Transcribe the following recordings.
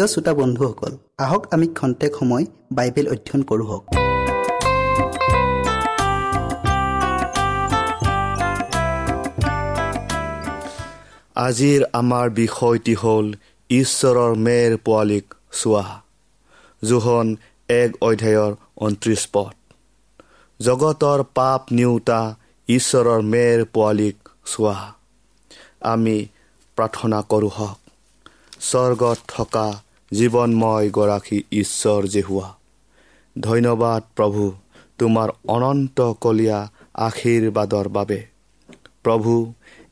প্ৰিয় শ্ৰোতা বন্ধুসকল আহক আমি খন্তেক সময় বাইবেল অধ্যয়ন কৰোঁ আজিৰ আমাৰ বিষয়টি হ'ল ঈশ্বৰৰ মেৰ পোৱালীক চোৱা। জোহন এক অধ্যায়ৰ ঊনত্ৰিছ পদ। জগতৰ পাপ নিওতা ঈশ্বৰৰ মেৰ পোৱালীক চোৱা। আমি প্ৰাৰ্থনা কৰোঁ হওক। স্বৰ্গত থকা জীৱনময় গৰাকী ঈশ্বৰ জেহুৱা ধন্যবাদ প্ৰভু তোমাৰ অনন্ত কলীয়া আশীৰ্বাদৰ বাবে। প্ৰভু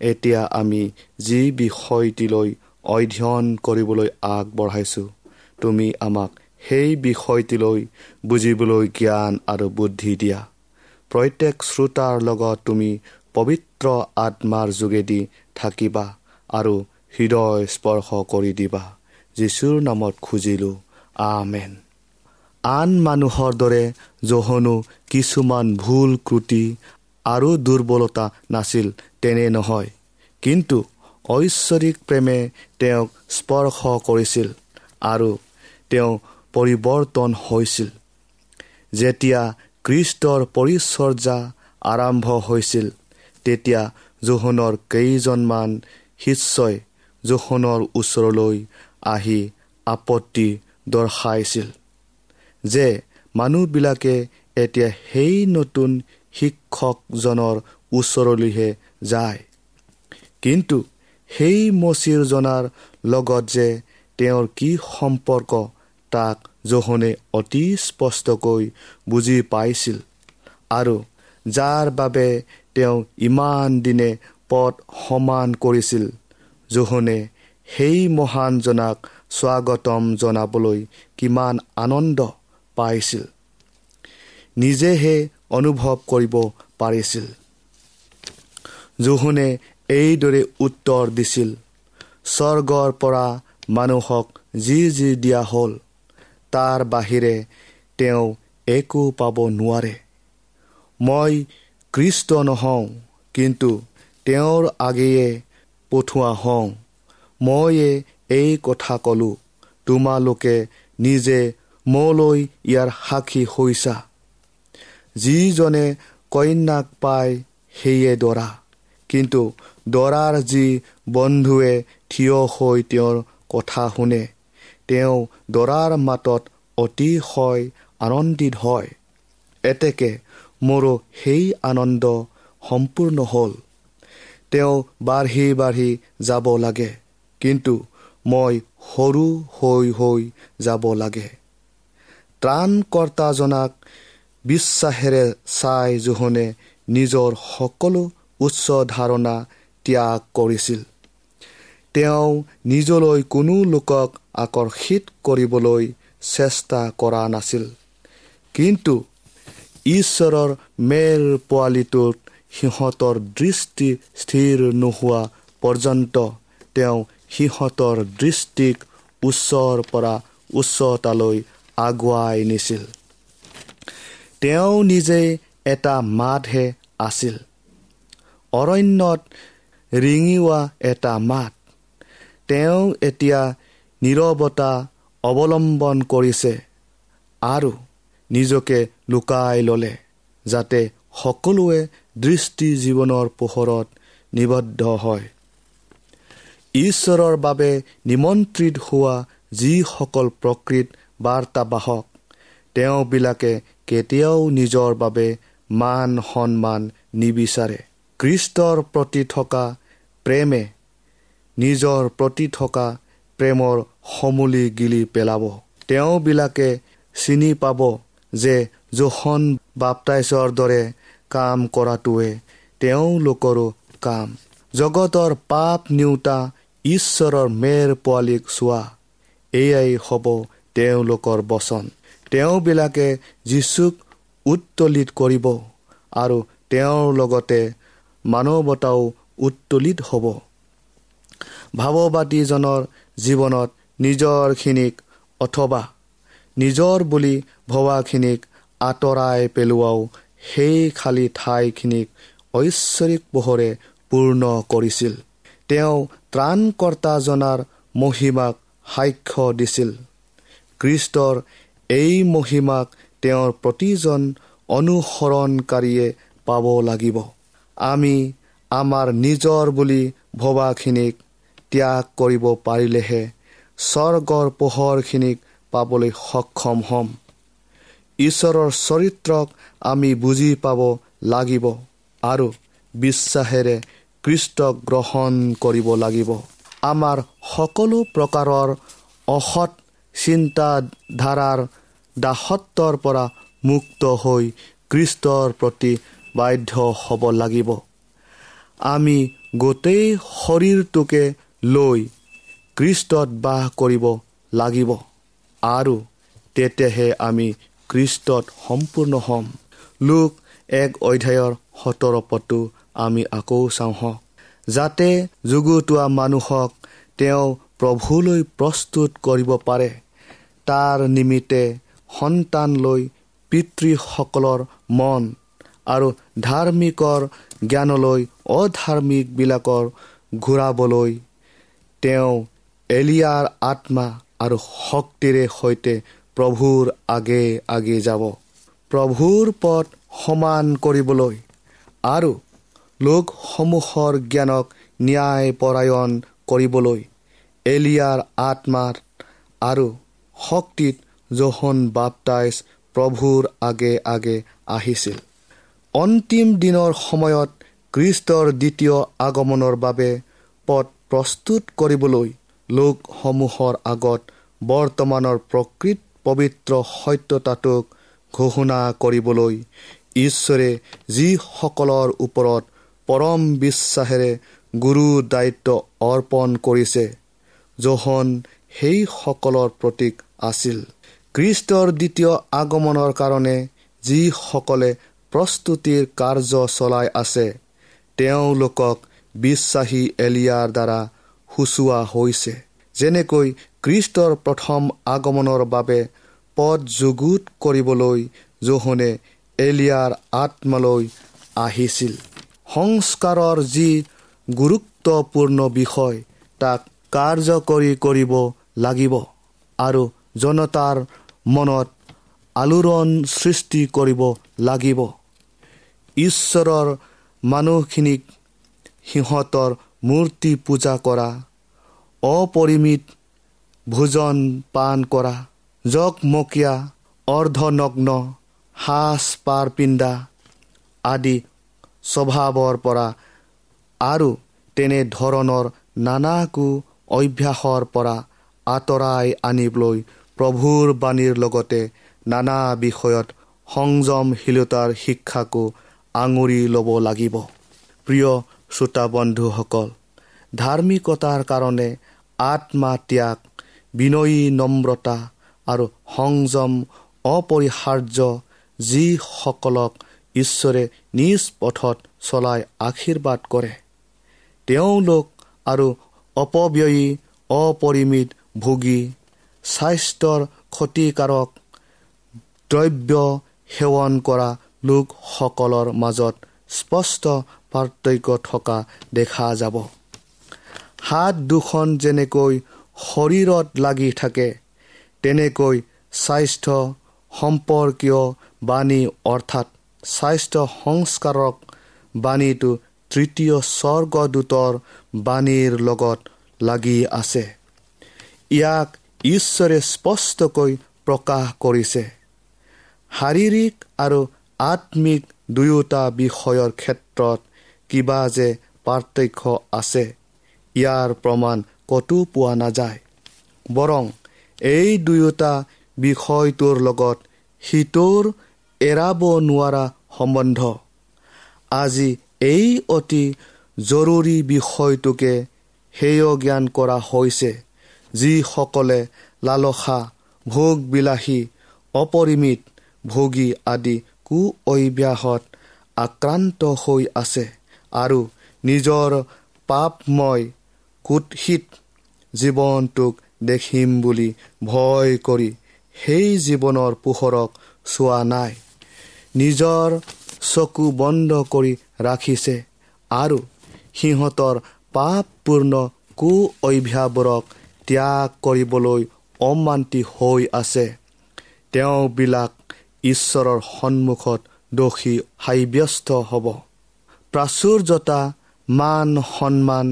এতিয়া আমি যি বিষয়টিলৈ অধ্যয়ন কৰিবলৈ আগবঢ়াইছোঁ তুমি আমাক সেই বিষয়টিলৈ বুজিবলৈ জ্ঞান আৰু বুদ্ধি দিয়া। প্ৰত্যেক শ্ৰোতাৰ লগত তুমি পবিত্ৰ আত্মাৰ যোগেদি থাকিবা আৰু হৃদয় স্পৰ্শ কৰি দিবা। যীশুৰ নামত খুজিলোঁ আমেন। আন মানুহৰ দৰে জহনো কিছুমান ভুল ক্ৰুটি আৰু দুৰ্বলতা নাছিল তেনে নহয়। কিন্তু ঐশ্বৰিক প্ৰেমে তেওঁক স্পৰ্শ কৰিছিল আৰু তেওঁ পৰিৱৰ্তন হৈছিল। যেতিয়া কৃষ্টৰ পৰিচৰ্যা আৰম্ভ হৈছিল তেতিয়া জোহনৰ কেইজনমান শিষ্যই জোহনৰ ওচৰলৈ আহি আপত্তি দৰ্শাইছিল যে মানুহবিলাকে এতিয়া সেই নতুন শিক্ষকজনৰ ওচৰলৈহে যায়। কিন্তু সেই মচিৰজনাৰ লগত যে তেওঁৰ কি সম্পৰ্ক তাক জোহনে অতি স্পষ্টকৈ বুজি পাইছিল আৰু যাৰ বাবে তেওঁ ইমান দিনে পদ সমান কৰিছিল। জোহনে সেই মহানজনাক স্বাগতম জনাবলৈ কিমান আনন্দ পাইছিল। নিজেহে অনুভৱ কৰিব পাৰিছিল। জোহনে এইদৰে উত্তৰ দিছিল স্বৰ্গৰ পৰা মানুহক যি যি দিয়া হ'ল তাৰ বাহিৰে তেওঁ একো পাব নোৱাৰে। মই কৃষ্ট নহওঁ কিন্তু তেওঁৰ আগেয়ে পঠোৱা হওঁ। ময়ে এই কথা ক'লোঁ তোমালোকে নিজে মোলৈ ইয়াৰ সাক্ষী হৈছা। যিজনে কন্যাক পায় সেয়ে দৰা। কিন্তু দৰাৰ যি বন্ধুৱে থিয় হৈ তেওঁৰ কথা শুনে তেওঁ দৰাৰ মাতত অতিশয় আনন্দিত হয়। এতেকে মোৰো সেই আনন্দ সম্পূৰ্ণ হ'ল। তেওঁ বাঢ়ি বাঢ়ি যাব লাগে। কিন্তু মই সৰু হৈ হৈ যাব লাগে। ত্ৰাণকৰ্তাজনাক বিশ্বাসেৰে চাই জোহনে নিজৰ সকলো উচ্চ ধাৰণা ত্যাগ কৰিছিল। তেওঁ নিজলৈ কোনো লোকক আকৰ্ষিত কৰিবলৈ চেষ্টা কৰা নাছিল। কিন্তু ঈশ্বৰৰ মেৰ পোৱালিটোত সিহঁতৰ দৃষ্টি স্থিৰ নোহোৱা পৰ্যন্ত তেওঁ সিহঁতৰ দৃষ্টিক উচ্চৰ পৰা উচ্চতালৈ আগুৱাই নিছিল। তেওঁ নিজে এটা মাতহে আছিল। অৰণ্যত ৰিঙিওৱা এটা মাত। তেওঁ এতিয়া নিৰৱতা অৱলম্বন কৰিছে আৰু নিজকে লুকাই ল'লে যাতে সকলোৱে দৃষ্টি জীৱনৰ পোহৰত নিবদ্ধ হয়। ঈশ্বৰৰ বাবে নিমন্ত্ৰিত হোৱা যিসকল প্ৰকৃত বাৰ্তাবাহক তেওঁবিলাকে কেতিয়াও নিজৰ বাবে মান সন্মান নিবিচাৰে। কৃষ্টৰ প্ৰতি থকা প্ৰেমে নিজৰ প্ৰতি থকা প্ৰেমৰ সমূলি গিলি পেলাব। তেওঁবিলাকে চিনি পাব যে জোখন বাপটাইছৰ দৰে কাম কৰাটোৱে তেওঁলোকৰো কাম। জগতৰ পাপ নিওতা ঈশ্বৰৰ মেৰ পোৱালীক চোৱা। এয়াই হ'ব তেওঁলোকৰ বচন। তেওঁবিলাকে যীচুক উত্তলিত কৰিব আৰু তেওঁৰ লগতে মানৱতাও উত্তলিত হ'ব। ভাৱবাদীজনৰ জীৱনত নিজৰখিনিক অথবা নিজৰ বুলি ভবাখিনিক আঁতৰাই পেলোৱাও সেই খালী ঠাইখিনিক ঐশ্বৰিক পোহৰে পূৰ্ণ কৰিছিল। তেওঁ ত্ৰাণকৰ্তাজনাৰ মহিমাক সাক্ষ্য দিছিল। খ্ৰীষ্টৰ এই মহিমাক তেওঁৰ প্ৰতিজন অনুসৰণকাৰীয়ে পাব লাগিব। আমি আমাৰ নিজৰ বুলি ভবাখিনিক ত্যাগ কৰিব পাৰিলেহে স্বৰ্গৰ পোহৰখিনিক পাবলৈ সক্ষম হ'ম। ঈশ্বৰৰ চৰিত্ৰক আমি বুজি পাব লাগিব আৰু বিশ্বাসেৰে কৃষ্টক গ্ৰহণ কৰিব লাগিব। আমাৰ সকলো প্ৰকাৰৰ অসৎ চিন্তাধাৰাৰ দাসত্বৰ পৰা মুক্ত হৈ কৃষ্টৰ প্ৰতি বাধ্য হ'ব লাগিব। আমি গোটেই শৰীৰটোকে লৈ কৃষ্টত বাস কৰিব লাগিব আৰু তেতিয়াহে আমি কৃষ্টত সম্পূৰ্ণ হ'ম। লোক এক অধ্যায়ৰ সোতৰ পদটো আমি আকৌ চাওঁ হওক যাতে যুগুতোৱা মানুহক তেওঁ প্ৰভুলৈ প্ৰস্তুত কৰিব পাৰে তাৰ নিমিত্তে সন্তান লৈ পিতৃসকলৰ মন আৰু ধাৰ্মিকৰ জ্ঞানলৈ অধাৰ্মিকবিলাকৰ ঘূৰাবলৈ তেওঁ এলিয়াৰ আত্মা আৰু শক্তিৰে সৈতে প্ৰভুৰ আগে আগে যাব। প্ৰভুৰ পথ সমান কৰিবলৈ আৰু লোকসমূহৰ জ্ঞানক ন্যায়পৰায়ণ কৰিবলৈ এলিয়াৰ আত্মাৰ আৰু শক্তিত জোহন বাপটাইজ প্ৰভুৰ আগে আগে আহিছিল। অন্তিম দিনৰ সময়ত খ্ৰীষ্টৰ দ্বিতীয় আগমনৰ বাবে পথ প্ৰস্তুত কৰিবলৈ লোকসমূহৰ আগত বৰ্তমানৰ প্ৰকৃত পবিত্ৰ সত্যতাটোক ঘোষণা কৰিবলৈ ঈশ্বৰে যিসকলৰ ওপৰত পৰম বিশ্বাসেৰে গুৰু দায়িত্ব অৰ্পণ কৰিছে জোহন সেইসকলৰ প্ৰতীক আছিল। খ্ৰীষ্টৰ দ্বিতীয় আগমনৰ কাৰণে যিসকলে প্ৰস্তুতিৰ কাৰ্য চলাই আছে তেওঁলোকক বিশ্বাসী এলিয়াৰ দ্বাৰা সূচোৱা হৈছে। যেনেকৈ খ্ৰীষ্টৰ প্ৰথম আগমনৰ বাবে পদ যুগুত কৰিবলৈ জোহনে এলিয়াৰ আত্মালৈ আহিছিল। সংস্কাৰৰ যি গুৰুত্বপূৰ্ণ বিষয় তাক কাৰ্যকৰী কৰিব লাগিব আৰু জনতাৰ মনত আলোড়ন সৃষ্টি কৰিব লাগিব। ঈশ্বৰৰ মানুহখিনিক সিহঁতৰ মূৰ্তি পূজা কৰা অপৰিমিত ভোজন পান কৰা জকমকীয়া অৰ্ধনগ্ন সাজ পাৰ পিন্ধা আদি স্বভাৱৰ পৰা আৰু তেনেধৰণৰ নানাকো অভ্যাসৰ পৰা আঁতৰাই আনিবলৈ প্ৰভুৰ বাণীৰ লগতে নানা বিষয়ত সংযমশীলতাৰ শিক্ষাকো আঙুৰি ল'ব লাগিব। প্ৰিয় শ্ৰোতা বন্ধুসকল ধাৰ্মিকতাৰ কাৰণে আত্মা ত্যাগ বিনয়ী নম্ৰতা আৰু সংযম অপৰিহাৰ্য যিসকলক ঈশ্বৰে নিজ পথত চলাই আশীৰ্বাদ কৰে। তেওঁলোক আৰু অপব্যয়ী অপৰিমিত ভোগী স্বাস্থ্যৰ ক্ষতিকাৰক দ্ৰব্য সেৱন কৰা লোকসকলৰ মাজত স্পষ্ট পাৰ্থক্য থকা দেখা যাব। হাত দুখন যেনেকৈ শৰীৰত লাগি থাকে তেনেকৈ স্বাস্থ্য সম্পৰ্কীয় বাণী অৰ্থাৎ স্বাস্থ্য সংস্কাৰক বাণীটো তৃতীয় স্বৰ্গদূতৰ বাণীৰ লগত লাগি আছে। ইয়াক ঈশ্বৰে স্পষ্টকৈ প্ৰকাশ কৰিছে। শাৰীৰিক আৰু আত্মিক দুয়োটা বিষয়ৰ ক্ষেত্ৰত কিবা যে পাৰ্থক্য আছে ইয়াৰ প্ৰমাণ ক'তো পোৱা নাযায়। বৰং এই দুয়োটা বিষয়টোৰ লগত সিটোৰ এৰাব নোৱাৰা সম্বন্ধ। আজি এই অতি জৰুৰী বিষয়টোকে হেয় জ্ঞান কৰা হৈছে যিসকলে লালসা ভোগবিলাসী অপৰিমিত ভোগী আদি কু অভ্যাসত আক্ৰান্ত হৈ আছে আৰু নিজৰ পাপময় কুৎসিত জীৱনটোক দেখিম বুলি ভয় কৰি সেই জীৱনৰ পোহৰক চোৱা নাই। নিজৰ চকু বন্ধ কৰি ৰাখিছে আৰু সিহঁতৰ পাপপূৰ্ণ কু অভ্যাসবোৰক ত্যাগ কৰিবলৈ অমান্তি হৈ আছে। তেওঁবিলাক ঈশ্বৰৰ সন্মুখত দোষী সাব্যস্ত হ'ব। প্ৰাচুৰ্যতা মান সন্মান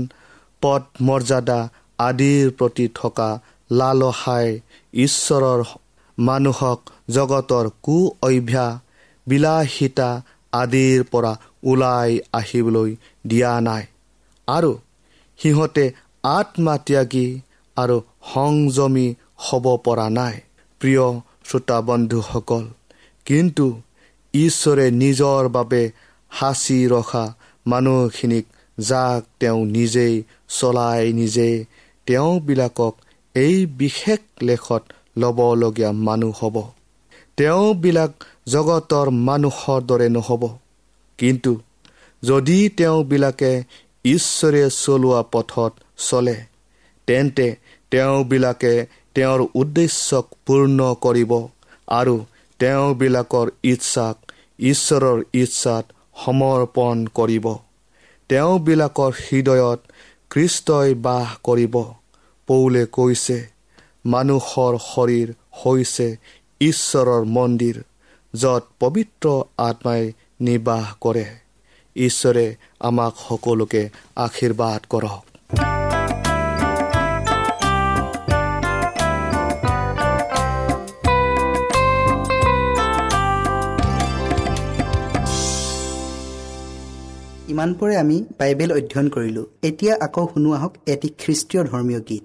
পদ মৰ্যাদা আদিৰ প্ৰতি থকা লালসাই ঈশ্বৰৰ মানুহক জগতৰ কু অভ্যাস বিলাসিতা আদিৰ পৰা ওলাই আহিবলৈ দিয়া নাই। আৰু সিহঁতে আত্মা ত্যাগী আৰু সংযমী হ'ব পৰা নাই। প্ৰিয় শ্ৰোতা বন্ধুসকল কিন্তু ঈশ্বৰে নিজৰ বাবে সাঁচি ৰখা মানুহখিনিক যাক তেওঁ নিজেই চলাই নিজে তেওঁবিলাকক এই বিশেষ লেখত ল'বলগীয়া মানুহ হ'ব। তেওঁবিলাক জগতৰ মানুহৰ দৰে নহ'ব। কিন্তু যদি তেওঁবিলাকে ঈশ্বৰে চলোৱা পথত চলে তেন্তে তেওঁবিলাকে তেওঁৰ উদ্দেশ্যক পূৰ্ণ কৰিব আৰু তেওঁবিলাকৰ ইচ্ছাক ঈশ্বৰৰ ইচ্ছাত সমৰ্পণ কৰিব। তেওঁবিলাকৰ হৃদয়ত খ্ৰীষ্টই বাস কৰিব। পৌলে কৈছে মানুহৰ শৰীৰ হৈছে ঈশ্বৰৰ মন্দিৰ। য'ত পবিত্ৰ আত্মাই নিবাস কৰে। ঈশ্বৰে আমাক সকলোকে আশীৰ্বাদ কৰক। ইমানপৰে আমি বাইবেল অধ্যয়ন কৰিলোঁ। এতিয়া আকৌ শুনো আহক এটি খ্ৰীষ্টীয় ধৰ্মীয় গীত।